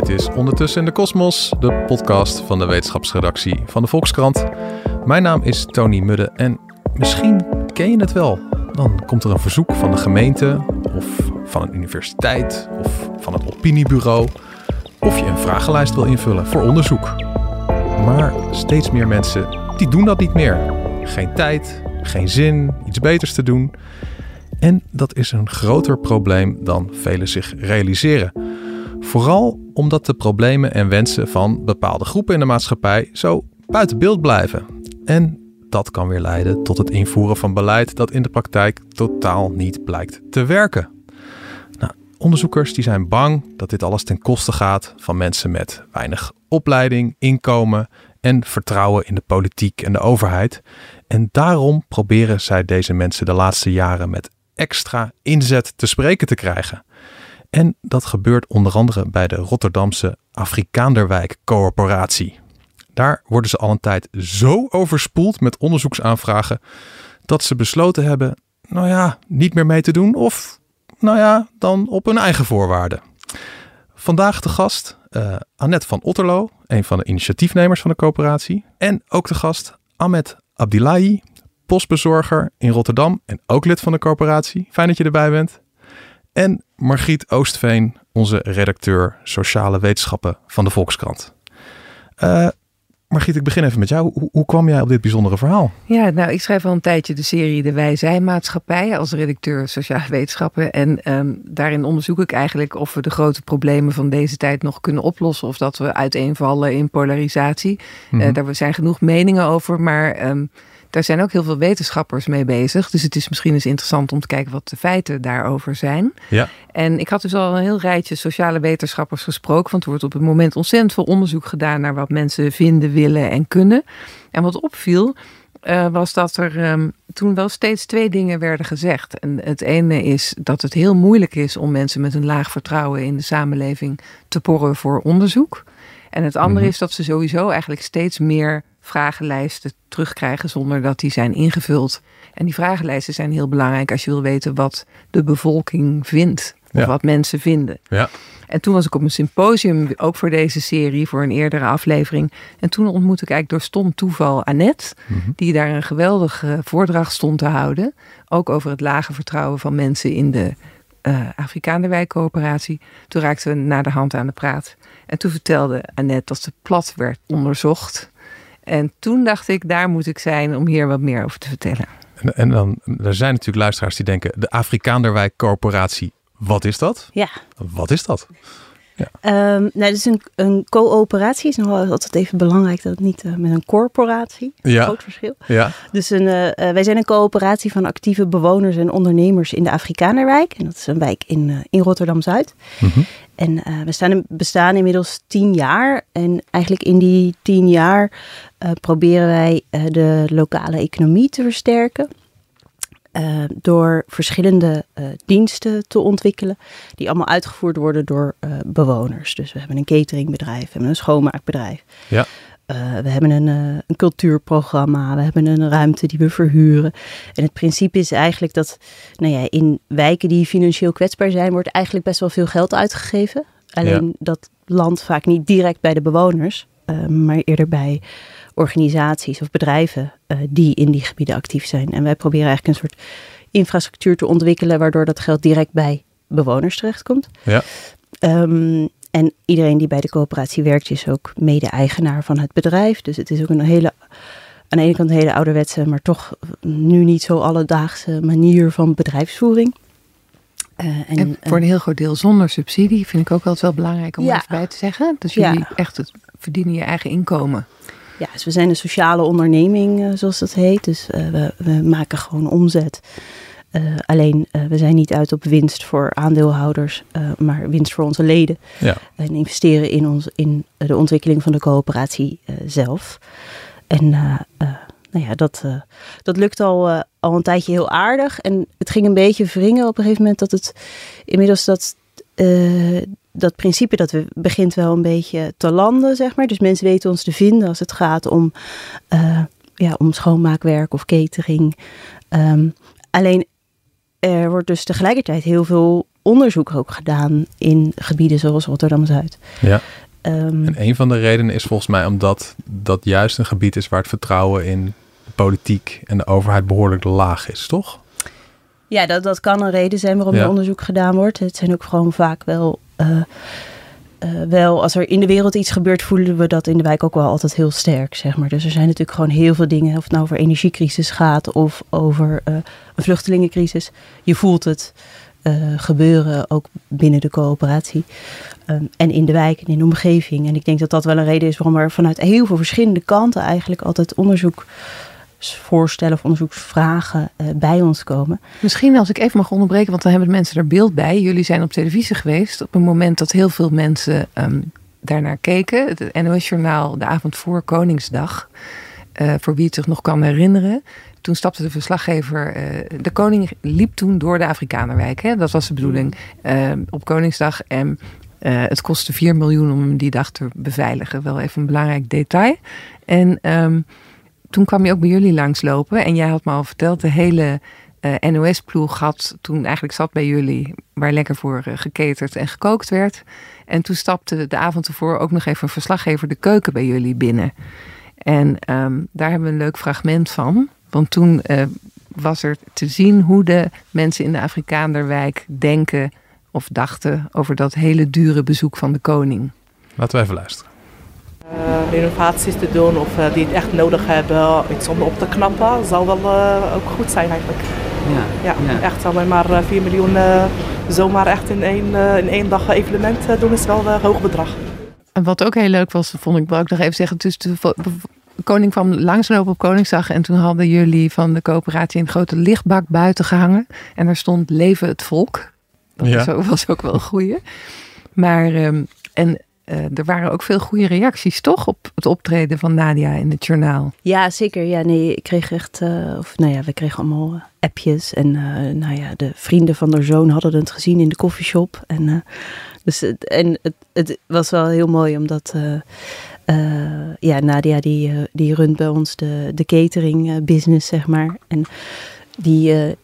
Dit is Ondertussen in de Kosmos, de podcast van de wetenschapsredactie van de Volkskrant. Mijn naam is Tony Mudde en misschien ken je het wel. Dan komt er een verzoek van de gemeente of van een universiteit of van het opiniebureau of je een vragenlijst wil invullen voor onderzoek. Maar steeds meer mensen die doen dat niet meer. Geen tijd, geen zin, iets beters te doen. En dat is een groter probleem dan velen zich realiseren. Vooral omdat de problemen en wensen van bepaalde groepen in de maatschappij zo buiten beeld blijven. En dat kan weer leiden tot het invoeren van beleid dat in de praktijk totaal niet blijkt te werken. Nou, onderzoekers die zijn bang dat dit alles ten koste gaat van mensen met weinig opleiding, inkomen en vertrouwen in de politiek en de overheid. En daarom proberen zij deze mensen de laatste jaren met extra inzet te spreken te krijgen. En dat gebeurt onder andere bij de Rotterdamse Afrikaanderwijk Corporatie. Daar worden ze al een tijd zo overspoeld met onderzoeksaanvragen dat ze besloten hebben, nou ja, niet meer mee te doen of, nou ja, dan op hun eigen voorwaarden. Vandaag de gast uh, Annette van Otterlo, een van de initiatiefnemers van de coöperatie. En ook de gast Ahmed Abdillahi, postbezorger in Rotterdam en ook lid van de coöperatie. Fijn dat je erbij bent. En Margriet Oostveen, onze redacteur sociale wetenschappen van de Volkskrant. Uh, Margriet, ik begin even met jou. Hoe, hoe, kwam jij op dit bijzondere verhaal? Ja, nou, ik schrijf al een tijdje de serie De Wij Maatschappij als redacteur sociale wetenschappen. En um, daarin onderzoek ik eigenlijk of we de grote problemen van deze tijd nog kunnen oplossen. Of dat we uiteenvallen in polarisatie. Mm -hmm. uh, daar zijn genoeg meningen over, maar um, daar zijn ook heel veel wetenschappers mee bezig. Dus het is misschien eens interessant om te kijken wat de feiten daarover zijn. Ja. En ik had dus al een heel rijtje sociale wetenschappers gesproken. Want er wordt op het moment ontzettend veel onderzoek gedaan naar wat mensen vinden, willen en kunnen. En wat opviel, uh, was dat er um, toen wel steeds twee dingen werden gezegd. En het ene is dat het heel moeilijk is om mensen met een laag vertrouwen in de samenleving te porren voor onderzoek. En het andere mm -hmm. is dat ze sowieso eigenlijk steeds meer vragenlijsten terugkrijgen zonder dat die zijn ingevuld. En die vragenlijsten zijn heel belangrijk als je wil weten wat de bevolking vindt. Of Ja. wat mensen vinden. Ja. En toen was ik op een symposium, ook voor deze serie, voor een eerdere aflevering. En toen ontmoette ik eigenlijk door stom toeval Annette, Mhm. die daar een geweldige voordracht stond te houden. Ook over het lage vertrouwen van mensen in de uh, Afrikaanderwijkcoöperatie. Toen raakten we naar de hand aan de praat. En toen vertelde Annette dat ze plat werd onderzocht. En toen dacht ik, daar moet ik zijn om hier wat meer over te vertellen. En, en dan, er zijn natuurlijk luisteraars die denken, de Afrikaanderwijk Corporatie, wat is dat? Ja. Wat is dat? Um, nou, dus een, een coöperatie is nog wel altijd even belangrijk dat het niet uh, met een corporatie. Ja. Groot verschil. Ja. Dus een, uh, wij zijn een coöperatie van actieve bewoners en ondernemers in de Afrikanerwijk. En dat is een wijk in, uh, in Rotterdam Zuid. Mm -hmm. En eh, we staan, bestaan inmiddels tien jaar. En eigenlijk in die tien jaar proberen wij de lokale economie te versterken. Uh, door verschillende uh, diensten te ontwikkelen, die allemaal uitgevoerd worden door uh, bewoners. Dus we hebben een cateringbedrijf, we hebben een schoonmaakbedrijf. Ja. we hebben een, een, cultuurprogramma, we hebben een ruimte die we verhuren. En het principe is eigenlijk dat nou ja, in wijken die financieel kwetsbaar zijn, wordt eigenlijk best wel veel geld uitgegeven. Alleen ja. dat landt vaak niet direct bij de bewoners, maar eerder bij organisaties of bedrijven uh, die in die gebieden actief zijn. En wij proberen eigenlijk een soort infrastructuur te ontwikkelen waardoor dat geld direct bij bewoners terechtkomt. Ja. Um, en iedereen die bij de coöperatie werkt is ook mede-eigenaar van het bedrijf. Dus het is ook een hele, aan de ene kant een hele ouderwetse, maar toch nu niet zo alledaagse manier van bedrijfsvoering. Uh, en, en, voor een heel groot deel zonder subsidie vind ik ook altijd wel belangrijk om ja. even bij te zeggen. Dus jullie Ja. echt het verdienen je eigen inkomen. Ja, dus we zijn een sociale onderneming, uh, zoals dat heet. Dus uh, we, we, maken gewoon omzet alleen we zijn niet uit op winst voor aandeelhouders, maar winst voor onze leden. Ja. En investeren in, ons, in de ontwikkeling van de coöperatie zelf. En nou ja, dat, dat lukt al, al een tijdje heel aardig. En het ging een beetje wringen op een gegeven moment dat het inmiddels dat dat principe dat we begint wel een beetje te landen, zeg maar. Dus mensen weten ons te vinden als het gaat om, uh, ja, om schoonmaakwerk of catering. Ehm, alleen er wordt dus tegelijkertijd heel veel onderzoek ook gedaan in gebieden zoals Rotterdam-Zuid. Ja. Um, en een van de redenen is volgens mij omdat dat juist een gebied is waar het vertrouwen in de politiek en de overheid behoorlijk laag is, toch? Ja, dat, dat kan een reden zijn waarom er onderzoek gedaan wordt. Het zijn ook gewoon vaak wel uh, wel, als er in de wereld iets gebeurt, voelen we dat in de wijk ook wel altijd heel sterk, zeg maar. Dus er zijn natuurlijk gewoon heel veel dingen, of het nou over energiecrisis gaat of over uh, een vluchtelingencrisis. Je voelt het gebeuren, ook binnen de coöperatie. Um, en in de wijk en in de omgeving. En ik denk dat dat wel een reden is waarom er vanuit heel veel verschillende kanten eigenlijk altijd onderzoek voorstellen of onderzoeksvragen uh, bij ons komen. Misschien als ik even mag onderbreken, want dan hebben de mensen er beeld bij. Jullie zijn op televisie geweest op een moment dat heel veel mensen um, daarnaar keken. Het NOS-journaal de avond voor Koningsdag. Uh, voor wie het zich nog kan herinneren. Toen stapte de verslaggever. Uh, de koning liep toen door de Afrikanerwijk. Hè? Dat was de bedoeling. Op Koningsdag. En het kostte 4 miljoen om hem die dag te beveiligen. Wel even een belangrijk detail. En um, toen kwam je ook bij jullie langslopen. En jij had me al verteld, de hele eh, NOS-ploeg had toen eigenlijk zat bij jullie, waar lekker voor uh, geketerd en gekookt werd. En toen stapte de avond ervoor ook nog even een verslaggever de keuken bij jullie binnen. En um, daar hebben we een leuk fragment van. Want toen uh, was er te zien hoe de mensen in de Afrikaanderwijk denken of dachten over dat hele dure bezoek van de koning. Laten we even luisteren. Uh, renovaties te doen of uh, die het echt nodig hebben, iets om op te knappen, zal wel uh, ook goed zijn eigenlijk. Ja, ja, ja. echt alleen maar 4 miljoen zomaar echt in één, in één dag evenement doen is wel een hoog bedrag. En wat ook heel leuk was, vond ik, wil ik nog even zeggen, dus de koning kwam langslopen op Koningsdag en toen hadden jullie van de coöperatie een grote lichtbak buiten gehangen en er stond Leven het volk. Dat ja. was ook wel een goeie. Maar, um, en uh, er waren ook veel goede reacties, toch? Op het optreden van Nadia in het journaal. Ja, zeker. Ja, nee, ik kreeg echt, uh, of nou ja, we kregen allemaal eh, appjes. En uh, nou ja, de vrienden van haar zoon hadden het gezien in de koffieshop. En, dus, en het, het was wel heel mooi, omdat ja, Nadia die, die runt bij ons de, de catering business, zeg maar. En die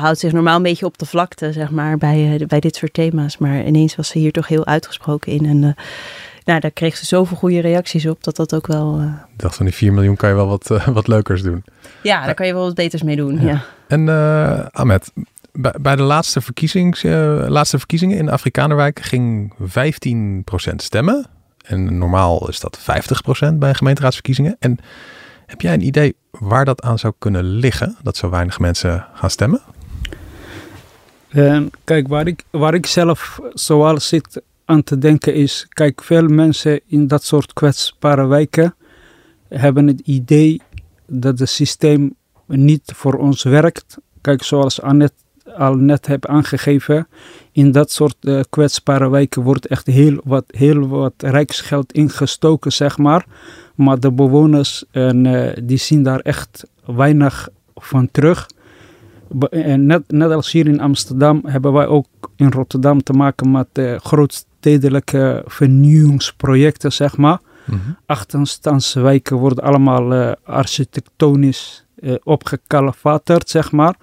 houdt zich normaal een beetje op de vlakte, zeg maar, bij, uh, bij dit soort thema's. Maar ineens was ze hier toch heel uitgesproken in. En uh, nou, daar kreeg ze zoveel goede reacties op dat dat ook wel... Uh... Ik dacht van die 4 miljoen kan je wel wat, wat leukers doen. Ja, daar kan je wel wat beters mee doen, ja. En Ahmed, bij, bij de laatste, verkiezings, laatste verkiezingen in Afrikanerwijk ging 15% stemmen. En normaal is dat 50% bij gemeenteraadsverkiezingen. En heb jij een idee waar dat aan zou kunnen liggen? Dat zo weinig mensen gaan stemmen? En kijk, waar ik, waar ik zelf zoal zit aan te denken is, kijk, veel mensen in dat soort kwetsbare wijken hebben het idee dat het systeem niet voor ons werkt. Kijk, zoals Annette al net heb aangegeven, in dat soort uh, kwetsbare wijken wordt echt heel wat, heel wat rijksgeld ingestoken, zeg maar. Maar de bewoners, en, uh, die zien daar echt weinig van terug. En net, net als hier in Amsterdam hebben wij ook in Rotterdam te maken met uh, grootstedelijke vernieuwingsprojecten, zeg maar. Mm -hmm. Achterstandswijken worden allemaal uh, architectonisch uh, opgekalefaterd, zeg maar.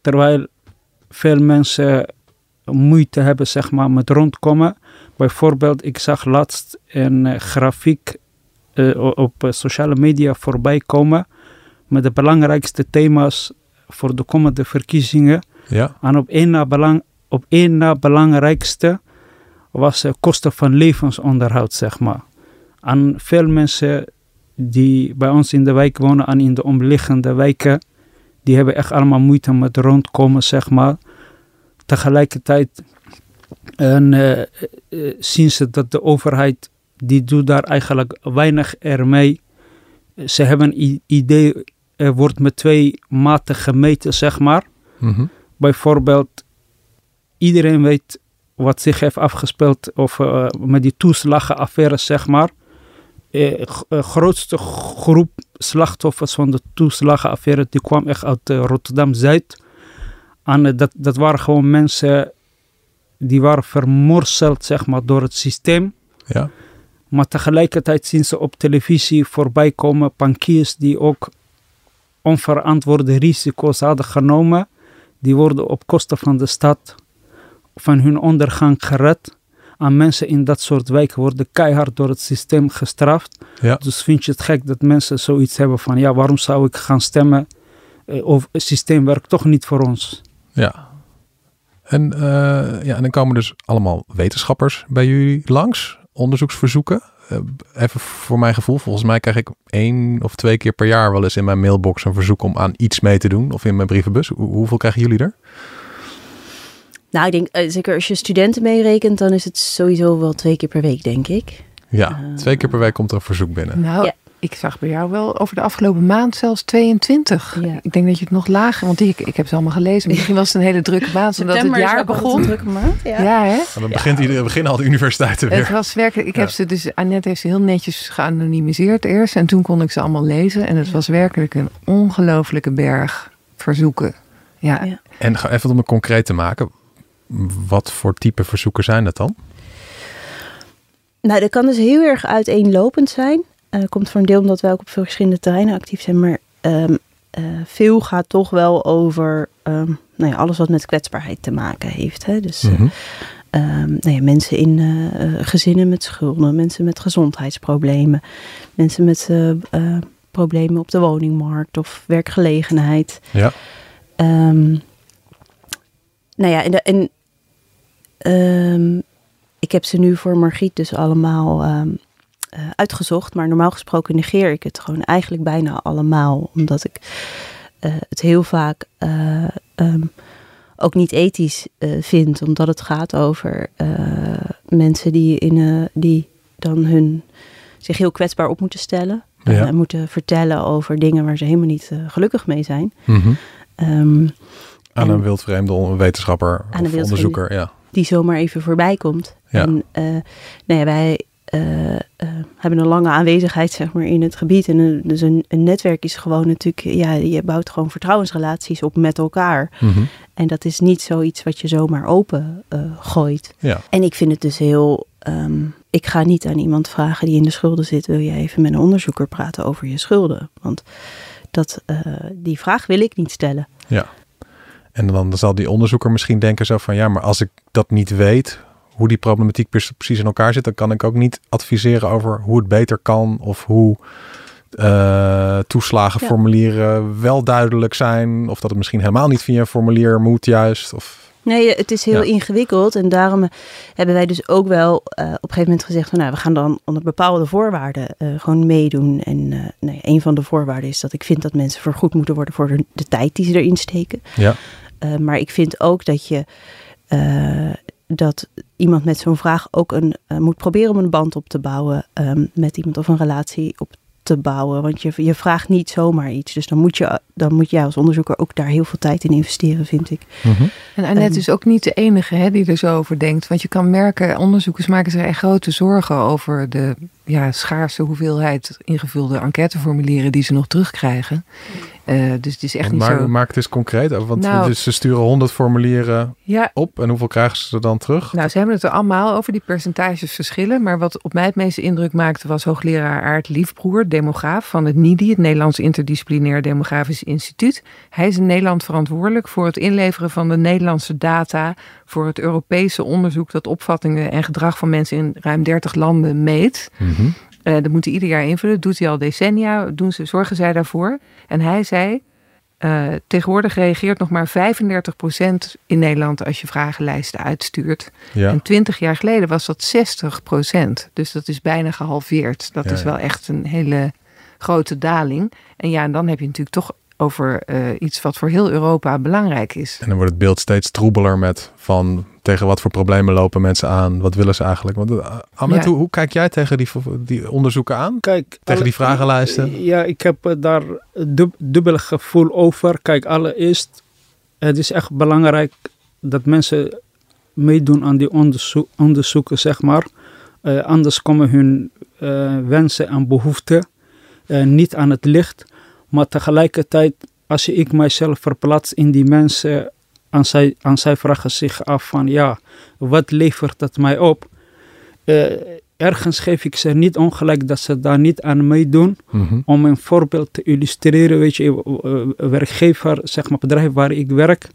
Terwijl veel mensen moeite hebben, zeg maar, met rondkomen. Bijvoorbeeld, ik zag laatst een grafiek op sociale media voorbij komen met de belangrijkste thema's voor de komende verkiezingen. Ja. En op één na, belang, op één na belangrijkste was de kosten van levensonderhoud, zeg maar. En veel mensen die bij ons in de wijk wonen en in de omliggende wijken, die hebben echt allemaal moeite met rondkomen, zeg maar. Tegelijkertijd en, uh, uh, zien ze dat de overheid, die doet daar eigenlijk weinig ermee. Ze hebben een idee wordt met twee maten gemeten, zeg maar. Mhm. Bijvoorbeeld, iedereen weet wat zich heeft afgespeeld of uh, met die toeslagenaffaire, zeg maar. De uh, grootste groep slachtoffers van de toeslagenaffaire, die kwam echt uit uh, Rotterdam-Zuid. En dat, dat waren gewoon mensen die waren vermorseld, zeg maar, door het systeem. Ja. Maar tegelijkertijd zien ze op televisie voorbij komen bankiers die ook onverantwoorde risico's hadden genomen. Die worden op kosten van de stad van hun ondergang gered. En mensen in dat soort wijken worden keihard door het systeem gestraft. Ja. Dus vind je het gek dat mensen zoiets hebben van ja, waarom zou ik gaan stemmen? Of het systeem werkt toch niet voor ons. Ja. En, uh, ja, en dan komen dus allemaal wetenschappers bij jullie langs, onderzoeksverzoeken. Uh, even voor mijn gevoel, volgens mij krijg ik één of twee keer per jaar wel eens in mijn mailbox een verzoek om aan iets mee te doen. Of in mijn brievenbus. Hoe, hoeveel krijgen jullie er? Nou, ik denk, uh, zeker als je studenten meerekent, dan is het sowieso wel twee keer per week, denk ik. Ja, twee keer per week komt er een verzoek binnen. Nou, ja. Ik zag bij jou wel over de afgelopen maand zelfs 22. Ja. Ik denk dat je het nog lager, want ik, ik heb ze allemaal gelezen. Misschien was het een hele drukke maand, omdat het jaar begon. Een drukke maand, ja. ja hè? En dan begint iedereen, beginnen al de universiteiten weer. Het was werkelijk, ik heb ze dus, Annette heeft ze heel netjes geanonimiseerd eerst. En toen kon ik ze allemaal lezen. En het was werkelijk een ongelofelijke berg verzoeken. Ja. En even om het concreet te maken, wat voor type verzoeken zijn dat dan? Nou, dat kan dus heel erg uiteenlopend zijn. Uh, komt voor een deel omdat wij ook op veel verschillende terreinen actief zijn. Maar um, uh, veel gaat toch wel over um, nou ja, alles wat met kwetsbaarheid te maken heeft. Hè? Dus mm -hmm. uh, um, nou ja, mensen in uh, gezinnen met schulden, mensen met gezondheidsproblemen, mensen met problemen op de woningmarkt of werkgelegenheid. Ja. nou ja, en, de, en ik heb ze nu voor Margriet dus allemaal um, uh, uitgezocht. Maar normaal gesproken negeer ik het gewoon eigenlijk bijna allemaal. Omdat ik uh, het heel vaak uh, um, ook niet ethisch vind. Omdat het gaat over mensen die, in, die dan hun, zich heel kwetsbaar op moeten stellen. Ja. En moeten vertellen over dingen waar ze helemaal niet gelukkig mee zijn. Mm -hmm. aan een wildvreemde wetenschapper of onderzoeker, ja die zomaar even voorbij komt. Ja. En nou ja, wij hebben een lange aanwezigheid zeg maar, in het gebied. En een, dus een, een, netwerk is gewoon natuurlijk, ja, je bouwt gewoon vertrouwensrelaties op met elkaar. Mm -hmm. En dat is niet zoiets wat je zomaar open gooit. Ja. En ik vind het dus heel. Um, ik ga niet aan iemand vragen die in de schulden zit: wil je even met een onderzoeker praten over je schulden? Want dat, die vraag wil ik niet stellen. Ja. En dan zal die onderzoeker misschien denken zo van ja, maar als ik dat niet weet, hoe die problematiek precies in elkaar zit, dan kan ik ook niet adviseren over hoe het beter kan of hoe uh, toeslagenformulieren ja. wel duidelijk zijn. Of dat het misschien helemaal niet via een formulier moet juist. Of, Nee, het is heel ja. ingewikkeld. En daarom hebben wij dus ook wel uh, op een gegeven moment gezegd: van, nou, we gaan dan onder bepaalde voorwaarden uh, gewoon meedoen. En een van de voorwaarden is dat ik vind dat mensen vergoed moeten worden voor de, de tijd die ze erin steken. Ja. maar ik vind ook dat je. Dat iemand met zo'n vraag ook een, moet proberen om een band op te bouwen um, met iemand of een relatie op te bouwen. Want je, je vraagt niet zomaar iets. Dus dan moet, je, dan moet jij als onderzoeker ook daar heel veel tijd in investeren, vind ik. Mm -hmm. En Annette um, is ook niet de enige hè, die er zo over denkt. Want je kan merken, onderzoekers maken zich echt grote zorgen over de ja, schaarse hoeveelheid ingevulde enquêteformulieren die ze nog terugkrijgen. Uh, dus het is echt want niet maak, zo... Maak het eens concreet. Want nou, dus ze sturen 100 formulieren ja. op. En hoeveel krijgen ze er dan terug? Nou, ze hebben het er allemaal over, die percentages verschillen. Maar wat op mij het meeste indruk maakte was hoogleraar Aart Liefbroer, demograaf van het NIDI, het Nederlands Interdisciplinair Demografisch Instituut. Hij is in Nederland verantwoordelijk voor het inleveren van de Nederlandse data voor het Europese onderzoek dat opvattingen en gedrag van mensen in ruim 30 landen meet. Mm -hmm. Uh, dat moeten ieder jaar invullen. Dat doet hij al decennia. Doen ze, zorgen zij daarvoor. En hij zei, uh, tegenwoordig reageert nog maar 35% in Nederland als je vragenlijsten uitstuurt. Ja. En 20 jaar geleden was dat 60%. Dus dat is bijna gehalveerd. Dat Ja, is wel echt een hele grote daling. En ja, en dan heb je natuurlijk toch over uh, iets wat voor heel Europa belangrijk is. En dan wordt het beeld steeds troebeler met van tegen wat voor problemen lopen mensen aan? Wat willen ze eigenlijk? Want, uh, Ahmed, Ja. hoe, hoe kijk jij tegen die, die onderzoeken aan? Kijk, Tegen alle- die vragenlijsten? Ja, ik heb eh, daar dub, dubbel gevoel over. Kijk, allereerst, het is echt belangrijk dat mensen meedoen aan die onderzoeken, zeg maar. Uh, anders komen hun uh, wensen en behoeften uh, niet aan het licht. Maar tegelijkertijd, als ik mijzelf verplaats in die mensen, en zij, en zij vragen zich af van ja, wat levert het mij op? ergens geef ik ze niet ongelijk dat ze daar niet aan meedoen. Mm Om een voorbeeld te illustreren, weet je, werkgever, zeg maar bedrijf waar ik werk,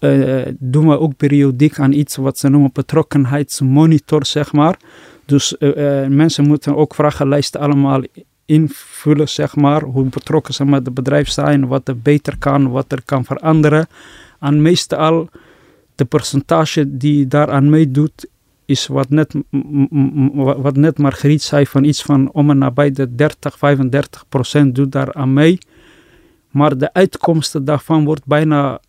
uh, doen we ook periodiek aan iets wat ze noemen betrokkenheidsmonitor, zeg maar. Dus uh, mensen moeten ook vragenlijsten allemaal invullen, zeg maar. Hoe betrokken ze met het bedrijf zijn, wat er beter kan, wat er kan veranderen. En meestal de percentage die daaraan meedoet, is wat net, wat net Margriet zei, van iets van om en nabij de 30, 35 procent doet daar aan mee. Maar de uitkomsten daarvan wordt bijna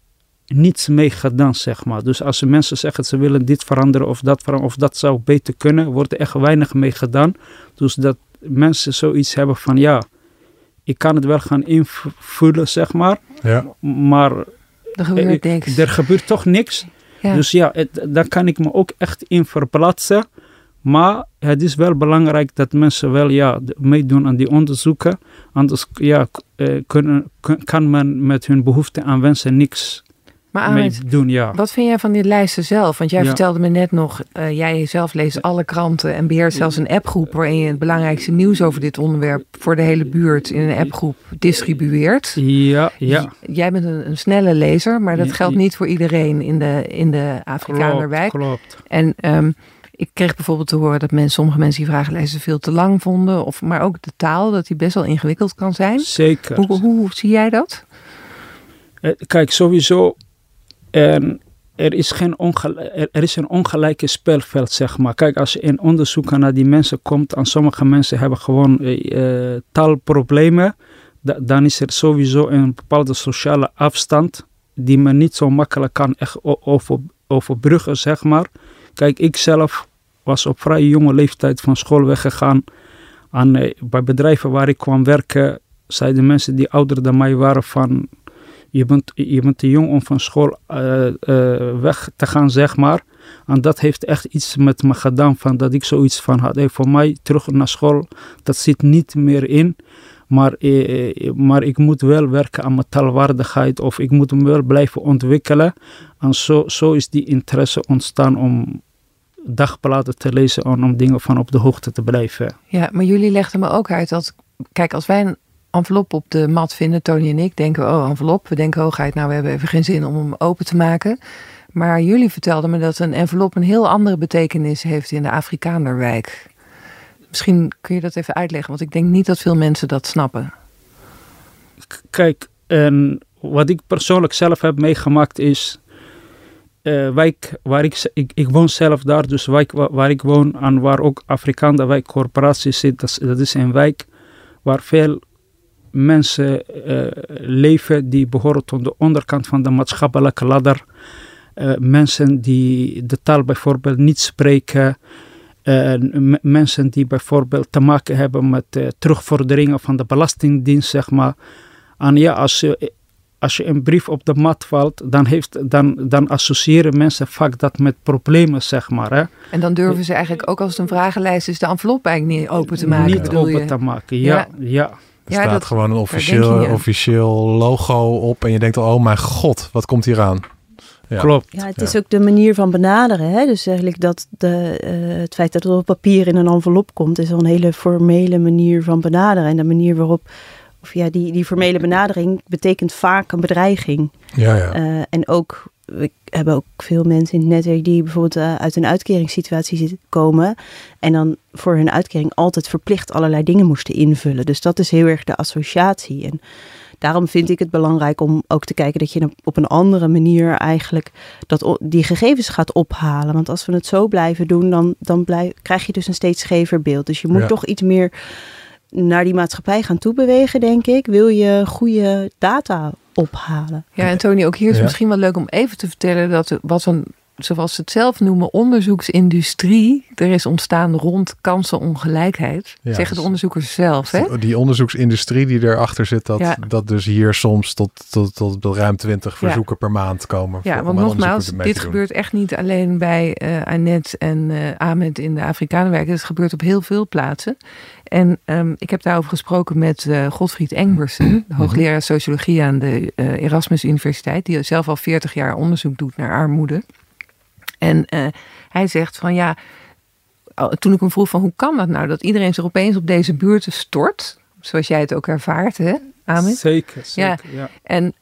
niets mee gedaan, zeg maar. Dus als mensen zeggen ze willen dit veranderen of dat of dat zou beter kunnen, wordt er echt weinig mee gedaan. Dus dat mensen zoiets hebben van ja, ik kan het wel gaan invullen, zeg maar. Ja. Maar er gebeurt niks. Er gebeurt toch niks. Dus ja, het, daar kan ik me ook echt in verplaatsen. Maar het is wel belangrijk dat mensen wel ja, meedoen aan die onderzoeken. Anders ja, eh, kunnen, kan men met hun behoeften aan wensen niks maar doen, ja. wat vind jij van die lijsten zelf? Want jij vertelde me net nog, uh, jij zelf leest alle kranten en beheert zelfs een appgroep waarin je het belangrijkste nieuws over dit onderwerp voor de hele buurt in een appgroep distribueert. Ja, ja. Jij bent een, een snelle lezer, maar dat geldt niet voor iedereen in de, in de Afrikanerwijk. Klopt, klopt. En um, ik kreeg bijvoorbeeld te horen dat mensen, sommige mensen die vragenlijsten veel te lang vonden. Of, maar ook de taal, dat die best wel ingewikkeld kan zijn. Zeker. Hoe, hoe, hoe zie jij dat? Eh, kijk, sowieso en er is, geen er is een ongelijke speelveld, zeg maar. Kijk, als je in onderzoek naar die mensen komt, en sommige mensen hebben gewoon uh, taalproblemen, dan is er sowieso een bepaalde sociale afstand die men niet zo makkelijk kan echt over, overbruggen, zeg maar. Kijk, ik zelf was op vrij jonge leeftijd van school weggegaan. En uh, bij bedrijven waar ik kwam werken, zeiden mensen die ouder dan mij waren van je bent, te jong om van school uh, uh, weg te gaan, zeg maar. En dat heeft echt iets met me gedaan, van dat ik zoiets van had. Voor mij terug naar school, dat zit niet meer in. Maar, eh, maar ik moet wel werken aan mijn taalwaardigheid of ik moet hem wel blijven ontwikkelen. En zo, zo is die interesse ontstaan om dagbladen te lezen en om dingen van op de hoogte te blijven. Ja, maar jullie legden me ook uit dat, kijk, als wij een envelop op de mat vinden, Tony en ik, denken we, oh envelop. We denken hoogheid, nou we hebben even geen zin om hem open te maken. Maar jullie vertelden me dat een envelop een heel andere betekenis heeft in de Afrikanerwijk. Misschien kun je dat even uitleggen, want ik denk niet dat veel mensen dat snappen. Kijk, en wat ik persoonlijk zelf heb meegemaakt is, uh, wijk waar ik, ik, ik woon zelf daar, dus wijk waar, waar ik woon en waar ook Afrikaan Wijk Corporatie zit, dat is een wijk waar veel mensen uh, leven die behoren tot de onderkant van de maatschappelijke ladder. Uh, mensen die de taal bijvoorbeeld niet spreken. mensen die bijvoorbeeld te maken hebben met terugvorderingen van de Belastingdienst, zeg maar. En ja, als je, als je een brief op de mat valt, dan, heeft, dan, dan associëren mensen vaak dat met problemen, zeg maar. Hè. En dan durven ze eigenlijk ook als het een vragenlijst is, de envelop eigenlijk niet open te maken. Niet open te maken, ja. ja. Er ja, staat gewoon een officieel, officieel logo op en je denkt al, oh mijn god, wat komt hier aan? Ja. Klopt. Ja, het is ook de manier van benaderen. Hè? Dus eigenlijk dat de, uh, het feit dat het op papier in een envelop komt, is al een hele formele manier van benaderen. En de manier waarop, of ja, die, die formele benadering betekent vaak een bedreiging. Ja, ja. Uh, en ook we hebben ook veel mensen in het netwerk die bijvoorbeeld uh, uit een uitkeringssituatie komen. En dan voor hun uitkering altijd verplicht allerlei dingen moesten invullen. Dus dat is heel erg de associatie. En daarom vind ik het belangrijk om ook te kijken dat je op een andere manier eigenlijk dat, die gegevens gaat ophalen. Want als we het zo blijven doen, dan, dan blijf, krijg je dus een steeds schever beeld. Dus je moet toch iets meer naar die maatschappij gaan toebewegen, denk ik. Wil je goede data ophalen. Ja, en Tony, ook hier is misschien wel leuk om even te vertellen dat wat een zoals ze het zelf noemen, onderzoeksindustrie er is ontstaan rond kansenongelijkheid. Ja, zeggen de dus onderzoekers zelf. Hè? Die onderzoeksindustrie die erachter zit, dat, dat dus hier soms tot, tot, tot, ruim 20 verzoeken per maand komen. Ja, want nogmaals, dit gebeurt echt niet alleen bij uh, Annette en uh, Ahmed in de Afrikanenwerken. Het gebeurt op heel veel plaatsen. En um, ik heb daarover gesproken met uh, Godfried Engbersen, mhm. hoogleraar sociologie aan de Erasmus Universiteit, die zelf al 40 jaar onderzoek doet naar armoede. En uh, hij zegt van ja, toen ik hem vroeg van hoe kan dat nou dat iedereen zich opeens op deze buurten stort, zoals jij het ook ervaart, hè, Ahmed? Zeker, zeker. Ja. En,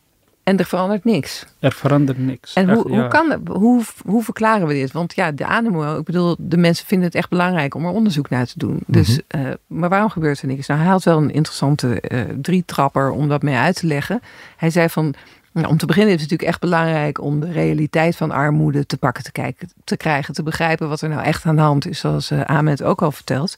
en er verandert niks. Er verandert niks. En hoe, hoe, kan dat, hoe, hoe verklaren we dit? Want ja, de animo, ik bedoel, de mensen vinden het echt belangrijk om er onderzoek naar te doen. Dus, uh, maar waarom gebeurt er niks? Nou, hij had wel een interessante uh, drietrapper om dat mee uit te leggen. Hij zei van, nou, om te beginnen is het natuurlijk echt belangrijk om de realiteit van armoede te pakken te, kijken, te krijgen, te begrijpen wat er nou echt aan de hand is, zoals uh, Ahmed ook al vertelt.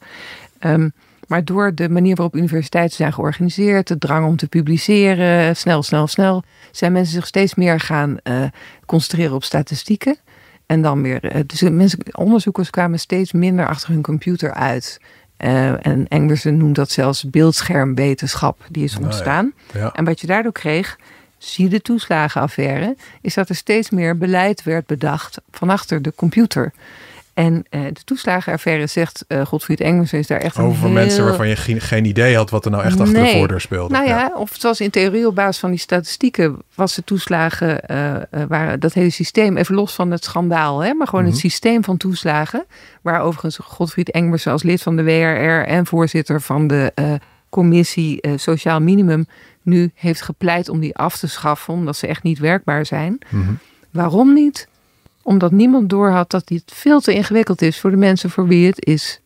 Um, maar door de manier waarop universiteiten zijn georganiseerd, de drang om te publiceren, snel, snel, snel, zijn mensen zich steeds meer gaan uh, concentreren op statistieken. En dan weer, uh, dus mensen, onderzoekers kwamen steeds minder achter hun computer uit. Uh, en Engelsen noemt dat zelfs beeldschermwetenschap, die is nou ontstaan. ja. En wat je daardoor kreeg, zie de toeslagenaffaire, is dat er steeds meer beleid werd bedacht van achter de computer. En uh, de toeslagenaffaire zegt uh, Godfried Engels is daar echt Over mensen waarvan je geen, geen, idee had wat er nou echt achter de voordeur speelde. Nou ja, of zoals in theorie op basis van die statistieken was de toeslagen, uh, waren dat hele systeem, even los van het schandaal, hè, maar gewoon het mhm. systeem van toeslagen, waar overigens Godfried Engels als lid van de WRR en voorzitter van de commissie Sociaal Minimum nu heeft gepleit om die af te schaffen, omdat ze echt niet werkbaar zijn. Mhm. Waarom niet? Omdat niemand doorhad dat dit veel te ingewikkeld is voor de mensen voor wie het is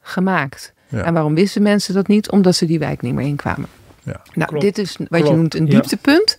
gemaakt. En waarom wisten mensen dat niet? Omdat ze die wijk niet meer inkwamen. Ja. Nou, dit is wat je noemt een dieptepunt.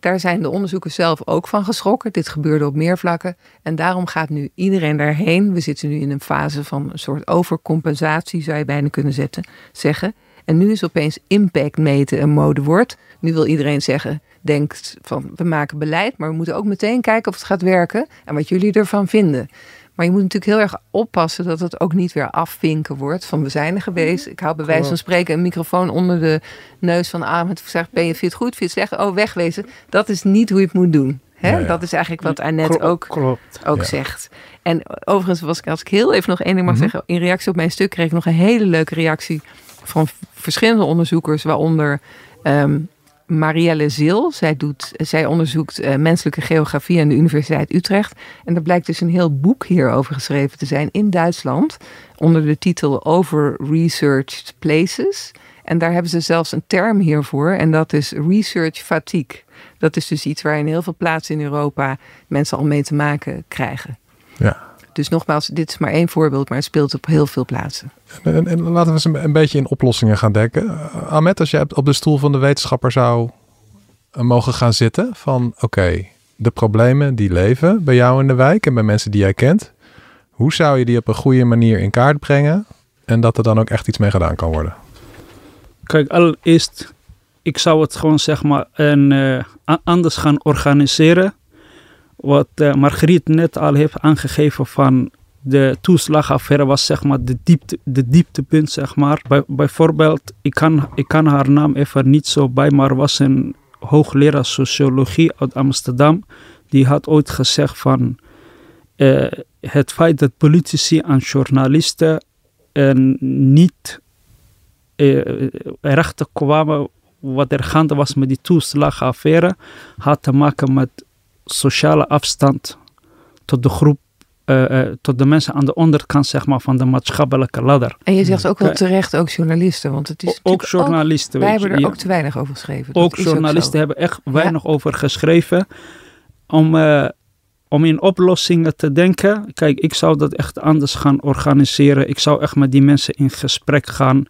Daar zijn de onderzoekers zelf ook van geschrokken. Dit gebeurde op meer vlakken. En daarom gaat nu iedereen daarheen. We zitten nu in een fase van een soort overcompensatie, zou je bijna kunnen zetten, zeggen. En nu is opeens impact meten een modewoord. Nu wil iedereen zeggen, denkt van we maken beleid, maar we moeten ook meteen kijken of het gaat werken en wat jullie ervan vinden. Maar je moet natuurlijk heel erg oppassen dat het ook niet weer afvinken wordt van we zijn er geweest. Ik hou bij wijze van spreken een microfoon onder de neus van Ahmed. Zegt, ben je fit goed, vind je slecht? Oh, wegwezen. Dat is niet hoe je het moet doen. Hè? Dat is eigenlijk wat Annette ook, ook zegt. En overigens was ik, als ik heel even nog één ding mag mhm. zeggen. In reactie op mijn stuk kreeg ik nog een hele leuke reactie van verschillende onderzoekers, waaronder um, Marielle Zil. Zij, doet, zij onderzoekt uh, menselijke geografie aan de Universiteit Utrecht. En er blijkt dus een heel boek hierover geschreven te zijn in Duitsland. Onder de titel Over Researched Places. En daar hebben ze zelfs een term hiervoor. En dat is research fatigue. Dat is dus iets waar in heel veel plaatsen in Europa mensen al mee te maken krijgen. Ja. Dus nogmaals, dit is maar één voorbeeld, maar het speelt op heel veel plaatsen. En, en, laten we eens een, beetje in oplossingen gaan denken. Uh, Ahmed, als je op de stoel van de wetenschapper zou uh, mogen gaan zitten van oké, de problemen die leven bij jou in de wijk en bij mensen die jij kent. Hoe zou je die op een goede manier in kaart brengen en dat er dan ook echt iets mee gedaan kan worden? Kijk, allereerst, ik zou het gewoon zeg maar een, uh, anders gaan organiseren wat uh, Margriet net al heeft aangegeven van de toeslagaffaire was zeg maar de, diepte, de dieptepunt zeg maar. Bij, bijvoorbeeld, ik kan, ik kan haar naam even niet zo bij, maar was een hoogleraar sociologie uit Amsterdam. Die had ooit gezegd van uh, het feit dat politici en journalisten uh, niet uh, erachter kwamen wat er gaande was met die toeslagaffaire, had te maken met sociale afstand tot de groep, uh, uh, tot de mensen aan de onderkant zeg maar, van de maatschappelijke ladder. En je zegt ook wel terecht ook journalisten, want het is ook journalisten. Ook, wij hebben er ook te weinig over geschreven. ook journalisten hebben echt weinig over geschreven om, uh, om in oplossingen te denken. Kijk, ik zou dat echt anders gaan organiseren. Ik zou echt met die mensen in gesprek gaan.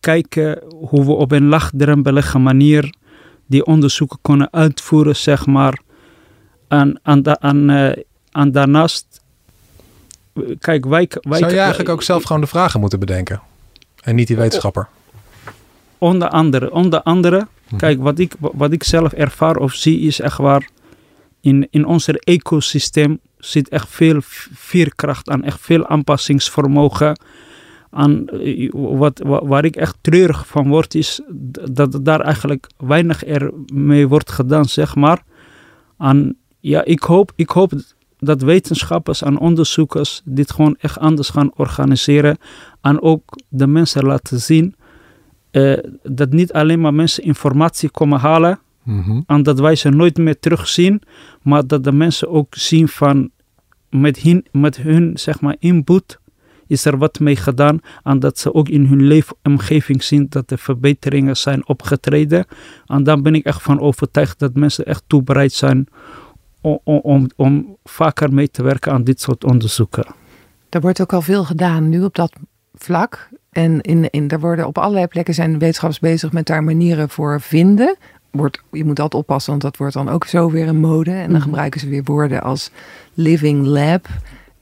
kijken hoe we op een laagdrempelige manier die onderzoeken kunnen uitvoeren, zeg maar. En, en, en, en daarnaast, kijk, wij, wij... Zou je eigenlijk ook zelf gewoon de vragen moeten bedenken? En niet die wetenschapper? Onder andere, onder andere, hm. kijk, wat ik, wat ik zelf ervaar of zie is echt waar... in, in ons ecosysteem zit echt veel veerkracht aan, echt veel aanpassingsvermogen. Aan, eh, wat, waar ik echt treurig van word, is dat daar eigenlijk weinig er mee wordt gedaan, zeg maar. Aan, ja, ik hoop, ik hoop dat wetenschappers en onderzoekers dit gewoon echt anders gaan organiseren. En ook de mensen laten zien uh, dat niet alleen maar mensen informatie komen halen. Mm En dat wij ze nooit meer terugzien. Maar dat de mensen ook zien van met hun, met hun zeg maar, input is er wat mee gedaan. En dat ze ook in hun leefomgeving zien dat er verbeteringen zijn opgetreden. En dan ben ik echt van overtuigd dat mensen echt toebereid zijn om, om, om vaker mee te werken aan dit soort onderzoeken. Er wordt ook al veel gedaan nu op dat vlak. En in, in, er worden op allerlei plekken zijn wetenschappers bezig met daar manieren voor vinden. Wordt, je moet altijd oppassen, want dat wordt dan ook zo weer een mode. En dan mhm. gebruiken ze weer woorden als living lab.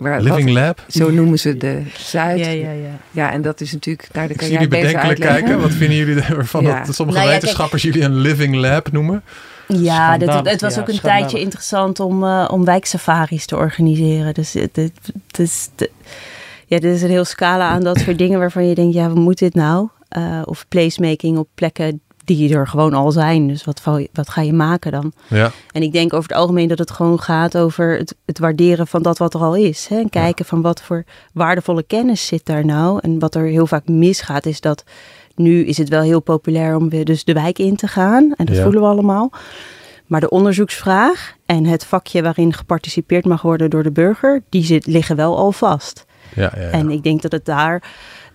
Waar, living lab? Zo noemen ze de Zuid. Ja, ja, ja. ja en dat is natuurlijk... Daar de kan jullie bedenkelijk kijken. Wat vinden jullie ervan ja. dat sommige nou wetenschappers jullie een living lab noemen? Ja, dit, het was ook een tijdje interessant om, uh, om wijksafaris te organiseren. Dus het, is... Ja, er is een heel scala aan dat soort dingen waarvan je denkt, ja, wat moet dit nou? Uh, of placemaking op plekken die er gewoon al zijn. Dus wat, wat ga je maken dan? Ja. En ik denk over het algemeen dat het gewoon gaat over het, het waarderen van dat wat er al is. Hè? En kijken van wat voor waardevolle kennis zit daar nou. En wat er heel vaak misgaat is dat nu is het wel heel populair om weer dus de wijk in te gaan. En dat voelen we allemaal. Maar de onderzoeksvraag en het vakje waarin geparticipeerd mag worden door de burger, die zit, liggen wel al vast. Ja, ja, En ik denk dat het daar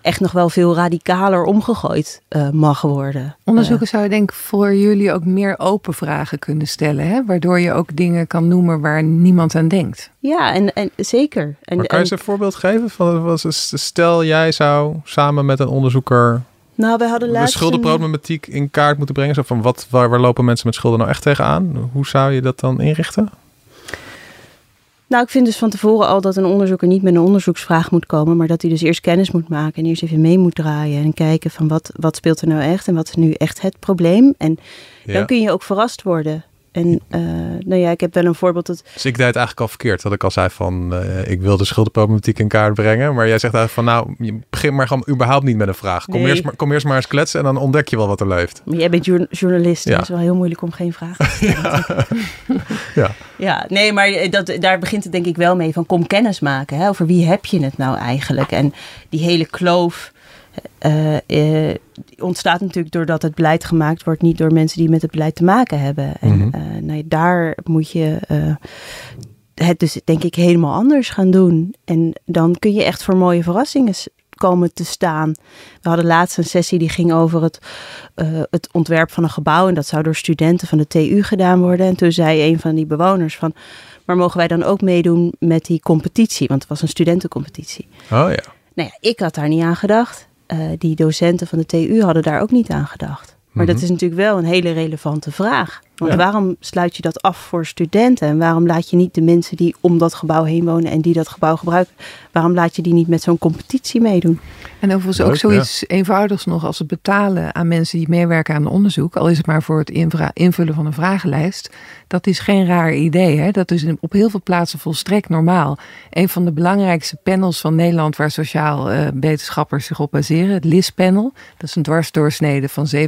echt nog wel veel radicaler omgegooid uh, mag worden. Onderzoekers uh, zouden denk ik voor jullie ook meer open vragen kunnen stellen. Hè? Waardoor je ook dingen kan noemen waar niemand aan denkt. Ja, en, en zeker. En, maar kan je ze een voorbeeld geven? Van, was, stel jij zou samen met een onderzoeker nou, we hadden laatst... De schuldenproblematiek in kaart moeten brengen. Zo van wat, waar, waar lopen mensen met schulden nou echt tegenaan? Hoe zou je dat dan inrichten? Nou, ik vind dus van tevoren al dat een onderzoeker niet met een onderzoeksvraag moet komen, maar dat hij dus eerst kennis moet maken en eerst even mee moet draaien en kijken van wat, wat speelt er nou echt en wat is nu echt het probleem. En dan kun je ook verrast worden. En uh, nou ja, ik heb wel een voorbeeld dat... Dus ik deed het eigenlijk al verkeerd. Dat ik al zei van, uh, ik wil de schuldenproblematiek in kaart brengen. Maar jij zegt eigenlijk van, nou, je begint maar gewoon überhaupt niet met een vraag. Kom, eerst, maar, kom eerst maar eens kletsen en dan ontdek je wel wat er leeft. Maar jij bent journalist, ja. het is wel heel moeilijk om geen vraag te stellen. ja. ja. ja, nee, maar dat, daar begint het denk ik wel mee van, kom kennis maken. Hè? Over wie heb je het nou eigenlijk? En die hele kloof uh, ontstaat natuurlijk doordat het beleid gemaakt wordt, niet door mensen die met het beleid te maken hebben. En mm nou, daar moet je het dus denk ik helemaal anders gaan doen. En dan kun je echt voor mooie verrassingen komen te staan. We hadden laatst een sessie die ging over het, het ontwerp van een gebouw. En dat zou door studenten van de TU gedaan worden. En toen zei een van die bewoners van... maar mogen wij dan ook meedoen met die competitie? Want het was een studentencompetitie. Oh ja. Nou ja, ik had daar niet aan gedacht. Uh, die docenten van de TU hadden daar ook niet aan gedacht. Maar dat mhm. is natuurlijk wel een hele relevante vraag. Want waarom sluit je dat af voor studenten? En waarom laat je niet de mensen die om dat gebouw heen wonen en die dat gebouw gebruiken, waarom laat je die niet met zo'n competitie meedoen? En overigens ook zoiets eenvoudigs nog als het betalen aan mensen die meewerken aan onderzoek, al is het maar voor het invullen van een vragenlijst. Dat is geen raar idee. Hè? Dat is op heel veel plaatsen volstrekt normaal. Een van de belangrijkste panels van Nederland waar sociaal uh, wetenschappers zich op baseren, het LIS-panel. Dat is een dwarsdoorsnede van 7.500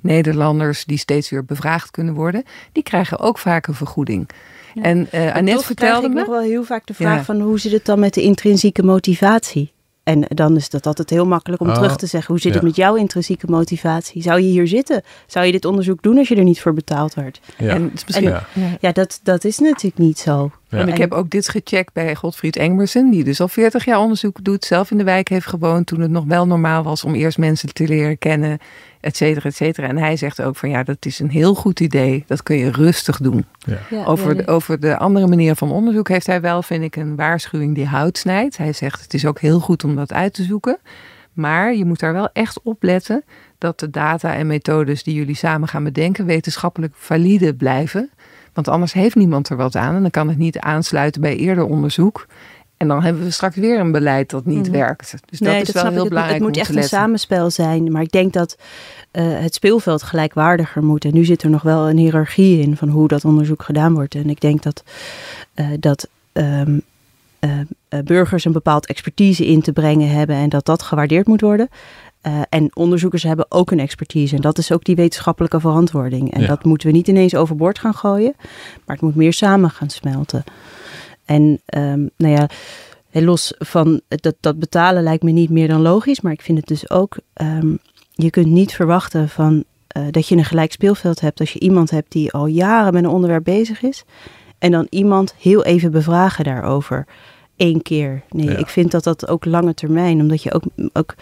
Nederlanders die steeds weer bevraagd kunnen worden. Die krijgen ook vaak een vergoeding. En uh, Annette vertelde me... nog wel heel vaak de vraag van hoe zit het dan met de intrinsieke motivatie? En dan is dat altijd heel makkelijk om oh, terug te zeggen. Hoe zit het met jouw intrinsieke motivatie? Zou je hier zitten? Zou je dit onderzoek doen als je er niet voor betaald werd? Ja, en, misschien, ja. ja dat, dat is natuurlijk niet zo. En ik heb ook dit gecheckt bij Godfried Engmersen, die dus al 40 jaar onderzoek doet, zelf in de wijk heeft gewoond toen het nog wel normaal was om eerst mensen te leren kennen et cetera, et cetera. En hij zegt ook van ja, dat is een heel goed idee. Dat kun je rustig doen. Ja. over, de, over de andere manier van onderzoek heeft hij wel, vind ik, een waarschuwing die hout snijdt. Hij zegt het is ook heel goed om dat uit te zoeken. Maar je moet daar wel echt op letten dat de data en methodes die jullie samen gaan bedenken wetenschappelijk valide blijven. Want anders heeft niemand er wat aan en dan kan het niet aansluiten bij eerder onderzoek. En dan hebben we straks weer een beleid dat niet mhm. werkt. Dus dat is wel heel belangrijk. Het moet echt een samenspel zijn. Maar ik denk dat uh, het speelveld gelijkwaardiger moet. En nu zit er nog wel een hiërarchie in van hoe dat onderzoek gedaan wordt. En ik denk dat, uh, dat um, uh, burgers een bepaald expertise in te brengen hebben en dat dat gewaardeerd moet worden. en onderzoekers hebben ook een expertise. En dat is ook die wetenschappelijke verantwoording. En dat moeten we niet ineens overboord gaan gooien, maar het moet meer samen gaan smelten. En um, nou ja, los van dat, dat betalen lijkt me niet meer dan logisch, maar ik vind het dus ook um, je kunt niet verwachten van, uh, dat je een gelijk speelveld hebt als je iemand hebt die al jaren met een onderwerp bezig is. En dan iemand heel even bevragen daarover. Eén keer. Nee, ik vind dat dat ook lange termijn. Omdat je ook, ook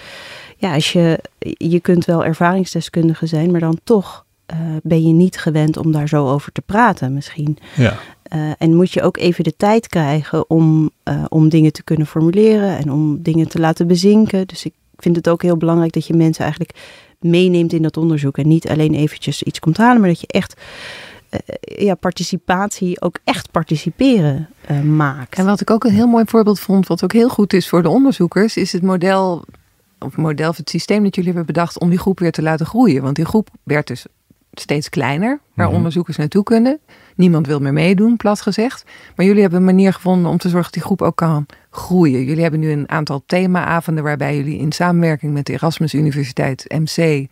ja, als je, je kunt wel ervaringsdeskundige zijn, maar dan toch uh, ben je niet gewend om daar zo over te praten misschien. Ja. Uh, en moet je ook even de tijd krijgen om, uh, om dingen te kunnen formuleren en om dingen te laten bezinken. Dus ik vind het ook heel belangrijk dat je mensen eigenlijk meeneemt in dat onderzoek. En niet alleen eventjes iets komt halen, maar dat je echt uh, ja, participatie, ook echt participeren maakt. En wat ik ook een heel mooi voorbeeld vond, wat ook heel goed is voor de onderzoekers, is het model, of model of het systeem dat jullie hebben bedacht om die groep weer te laten groeien. Want die groep werd dus steeds kleiner, waar mhm. onderzoekers naartoe kunnen. Niemand wil meer meedoen, plat gezegd. Maar jullie hebben een manier gevonden om te zorgen dat die groep ook kan groeien. Jullie hebben nu een aantal themaavonden waarbij jullie in samenwerking met de Erasmus Universiteit MC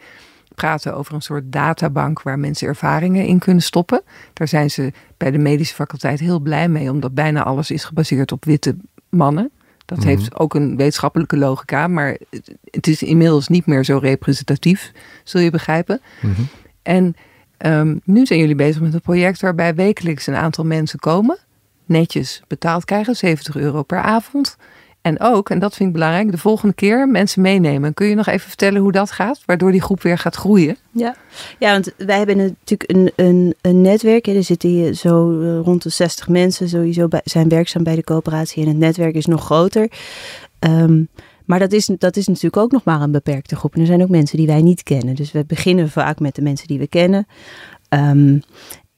praten over een soort databank waar mensen ervaringen in kunnen stoppen. Daar zijn ze bij de medische faculteit heel blij mee, omdat bijna alles is gebaseerd op witte mannen. Dat mhm. heeft ook een wetenschappelijke logica, maar het is inmiddels niet meer zo representatief, zul je begrijpen. Mhm. En um, nu zijn jullie bezig met een project waarbij wekelijks een aantal mensen komen, netjes betaald krijgen, 70 euro per avond. En ook, en dat vind ik belangrijk, de volgende keer mensen meenemen. Kun je nog even vertellen hoe dat gaat, waardoor die groep weer gaat groeien? Ja, ja want wij hebben natuurlijk een, een, een netwerk. Er zitten hier zo eh, rond de 60 mensen sowieso bij, zijn werkzaam bij de coöperatie. En het netwerk is nog groter. Um, maar dat is, dat is natuurlijk ook nog maar een beperkte groep. En er zijn ook mensen die wij niet kennen. Dus we beginnen vaak met de mensen die we kennen. Um,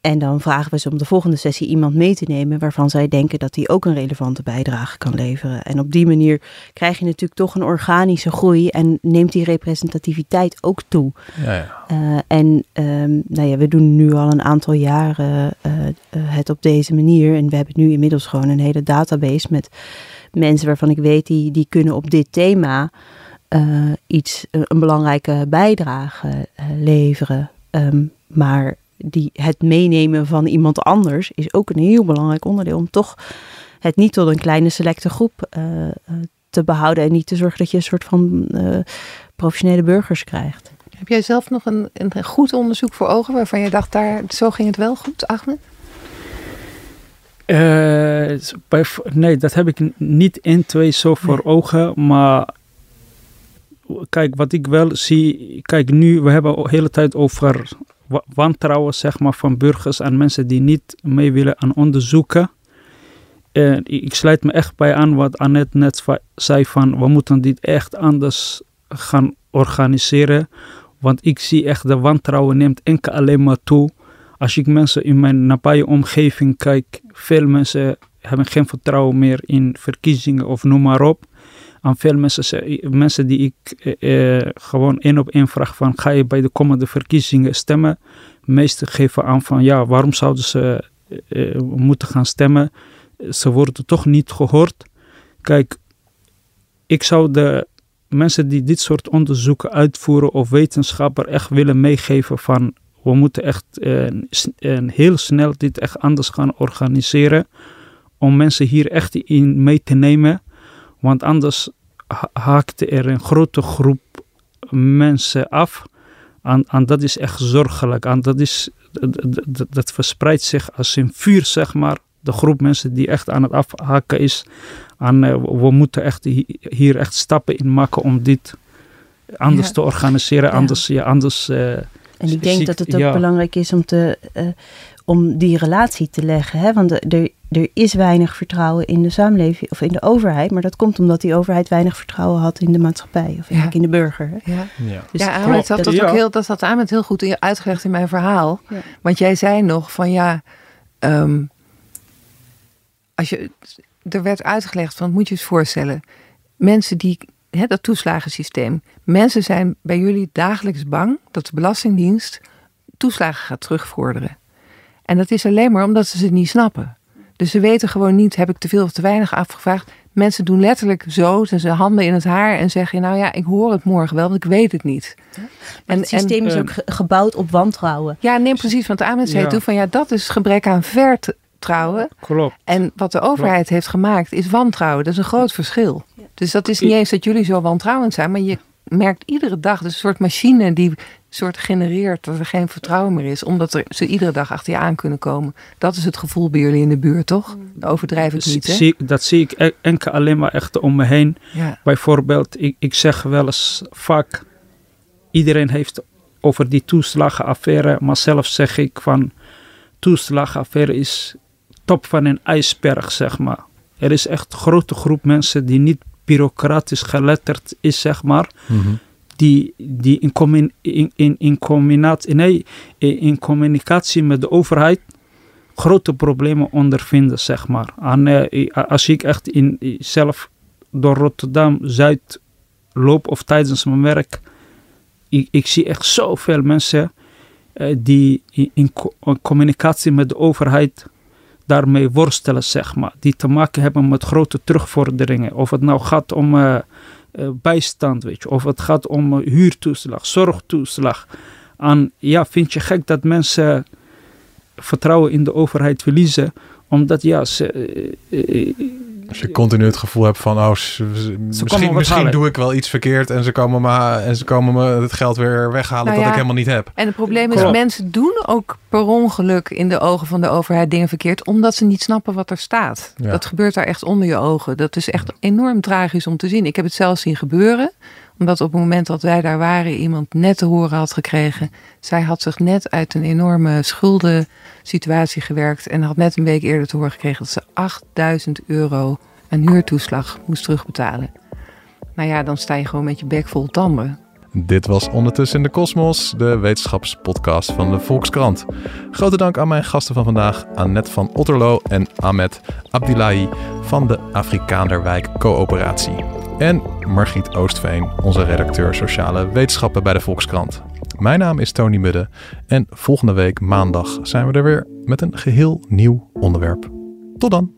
en dan vragen we ze om de volgende sessie iemand mee te nemen waarvan zij denken dat die ook een relevante bijdrage kan leveren. En op die manier krijg je natuurlijk toch een organische groei en neemt die representativiteit ook toe. Ja, ja. Uh, en um, nou ja, we doen nu al een aantal jaren uh, uh, het op deze manier. En we hebben nu inmiddels gewoon een hele database met mensen waarvan ik weet die, die kunnen op dit thema uh, iets, een belangrijke bijdrage uh, leveren. Um, maar die, het meenemen van iemand anders is ook een heel belangrijk onderdeel om toch het niet tot een kleine selecte groep te behouden en niet te zorgen dat je een soort van professionele burgers krijgt. Heb jij zelf nog een, een goed onderzoek voor ogen waarvan je dacht, daar, zo ging het wel goed, Ahmed? Uh, bij, nee, dat heb ik niet in twee zo voor ogen. Maar kijk, wat ik wel zie. Kijk, nu, we hebben de hele tijd over wantrouwen zeg maar, van burgers en mensen die niet mee willen aan onderzoeken. En ik sluit me echt bij aan wat Annette net zei van we moeten dit echt anders gaan organiseren. Want ik zie echt de wantrouwen neemt enkel alleen maar toe als ik mensen in mijn nabije omgeving kijk, veel mensen hebben geen vertrouwen meer in verkiezingen of noem maar op. Aan veel mensen, mensen die ik eh, eh, gewoon één op één vraag van ga je bij de komende verkiezingen stemmen? Meesten geven aan van ja, waarom zouden ze eh, eh, moeten gaan stemmen? Ze worden toch niet gehoord. Kijk, ik zou de mensen die dit soort onderzoeken uitvoeren of wetenschapper echt willen meegeven van we moeten echt uh, heel snel dit echt anders gaan organiseren. Om mensen hier echt in mee te nemen. Want anders haakt er een grote groep mensen af. En, en dat is echt zorgelijk. En dat, is, dat, dat verspreidt zich als een vuur, zeg maar. De groep mensen die echt aan het afhaken is. En uh, we moeten echt hier echt stappen in maken om dit anders te organiseren. Anders, ja, anders uh, en ik denk dat het ook belangrijk is om, te, uh, om die relatie te leggen. Hè? Want er, er is weinig vertrouwen in de samenleving of in de overheid. Maar dat komt omdat die overheid weinig vertrouwen had in de maatschappij. Of eigenlijk in de burger. Ja, ja. Dus ja Ahmed had dat, ook heel, dat had Ahmed heel goed uitgelegd in mijn verhaal. Want jij zei nog van ja... Um, als je, er werd uitgelegd van, moet je eens voorstellen, mensen die, hè, dat toeslagensysteem, mensen zijn bij jullie dagelijks bang dat de Belastingdienst toeslagen gaat terugvorderen. En dat is alleen maar omdat ze ze niet snappen. Dus ze weten gewoon niet, heb ik te veel of te weinig afgevraagd. Mensen doen letterlijk zo, ze handen in het haar en zeggen, nou ja, ik hoor het morgen wel, want ik weet het niet. En, het systeem is ook gebouwd op wantrouwen. Ja, neem precies, want de AMC ja. toe van, ja, dat is gebrek aan vertrouwen. Klopt. En wat de overheid heeft gemaakt is wantrouwen. Dat is een groot verschil. Dus dat is niet eens dat jullie zo wantrouwend zijn, maar je merkt iedere dag, dus een soort machine die soort genereert dat er geen vertrouwen meer is, omdat er, ze iedere dag achter je aan kunnen komen. Dat is het gevoel bij jullie in de buurt, toch? Overdrijf ik niet, hè? Zie, dat zie ik e- enkel alleen maar echt om me heen. Ja. Bijvoorbeeld, ik, ik zeg wel eens vaak, iedereen heeft over die toeslagenaffaire, maar zelf zeg ik van, toeslagenaffaire is top van een ijsberg, zeg maar. Er is echt een grote groep mensen die niet bureaucratisch geletterd is, zeg maar. Mm die, die in, commun, in, in, in, combinatie, nee, in communicatie met de overheid grote problemen ondervinden, zeg maar. En, uh, als ik echt in, zelf door Rotterdam-Zuid loop of tijdens mijn werk, ik, ik zie echt zoveel mensen uh, die in, in, communicatie met de overheid daarmee worstelen, zeg maar. Die te maken hebben met grote terugvorderingen. Of het nou gaat om... Uh, uh, bijstand, weet je. Of het gaat om uh, huurtoeslag, zorgtoeslag. En ja, vind je gek dat mensen vertrouwen in de overheid verliezen, omdat ja, ze... Uh, als je continu het gevoel hebt van, oh, misschien, misschien doe ik wel iets verkeerd en ze komen me, en ze komen me het geld weer weghalen nou dat ik helemaal niet heb. En het probleem is, mensen doen ook per ongeluk in de ogen van de overheid dingen verkeerd, omdat ze niet snappen wat er staat. Dat gebeurt daar echt onder je ogen. Dat is echt enorm tragisch om te zien. Ik heb het zelf zien gebeuren omdat op het moment dat wij daar waren, iemand net te horen had gekregen. Zij had zich net uit een enorme schuldensituatie gewerkt. En had net een week eerder te horen gekregen dat ze 8000 euro aan huurtoeslag moest terugbetalen. Nou ja, dan sta je gewoon met je bek vol tanden. Dit was Ondertussen in de Kosmos, de wetenschapspodcast van de Volkskrant. Grote dank aan mijn gasten van vandaag, Annette van Otterlo en Ahmed Abdillahi van de Afrikaanderwijk Coöperatie. En Margriet Oostveen, onze redacteur sociale wetenschappen bij de Volkskrant. Mijn naam is Tony Mudde en volgende week maandag zijn we er weer met een geheel nieuw onderwerp. Tot dan!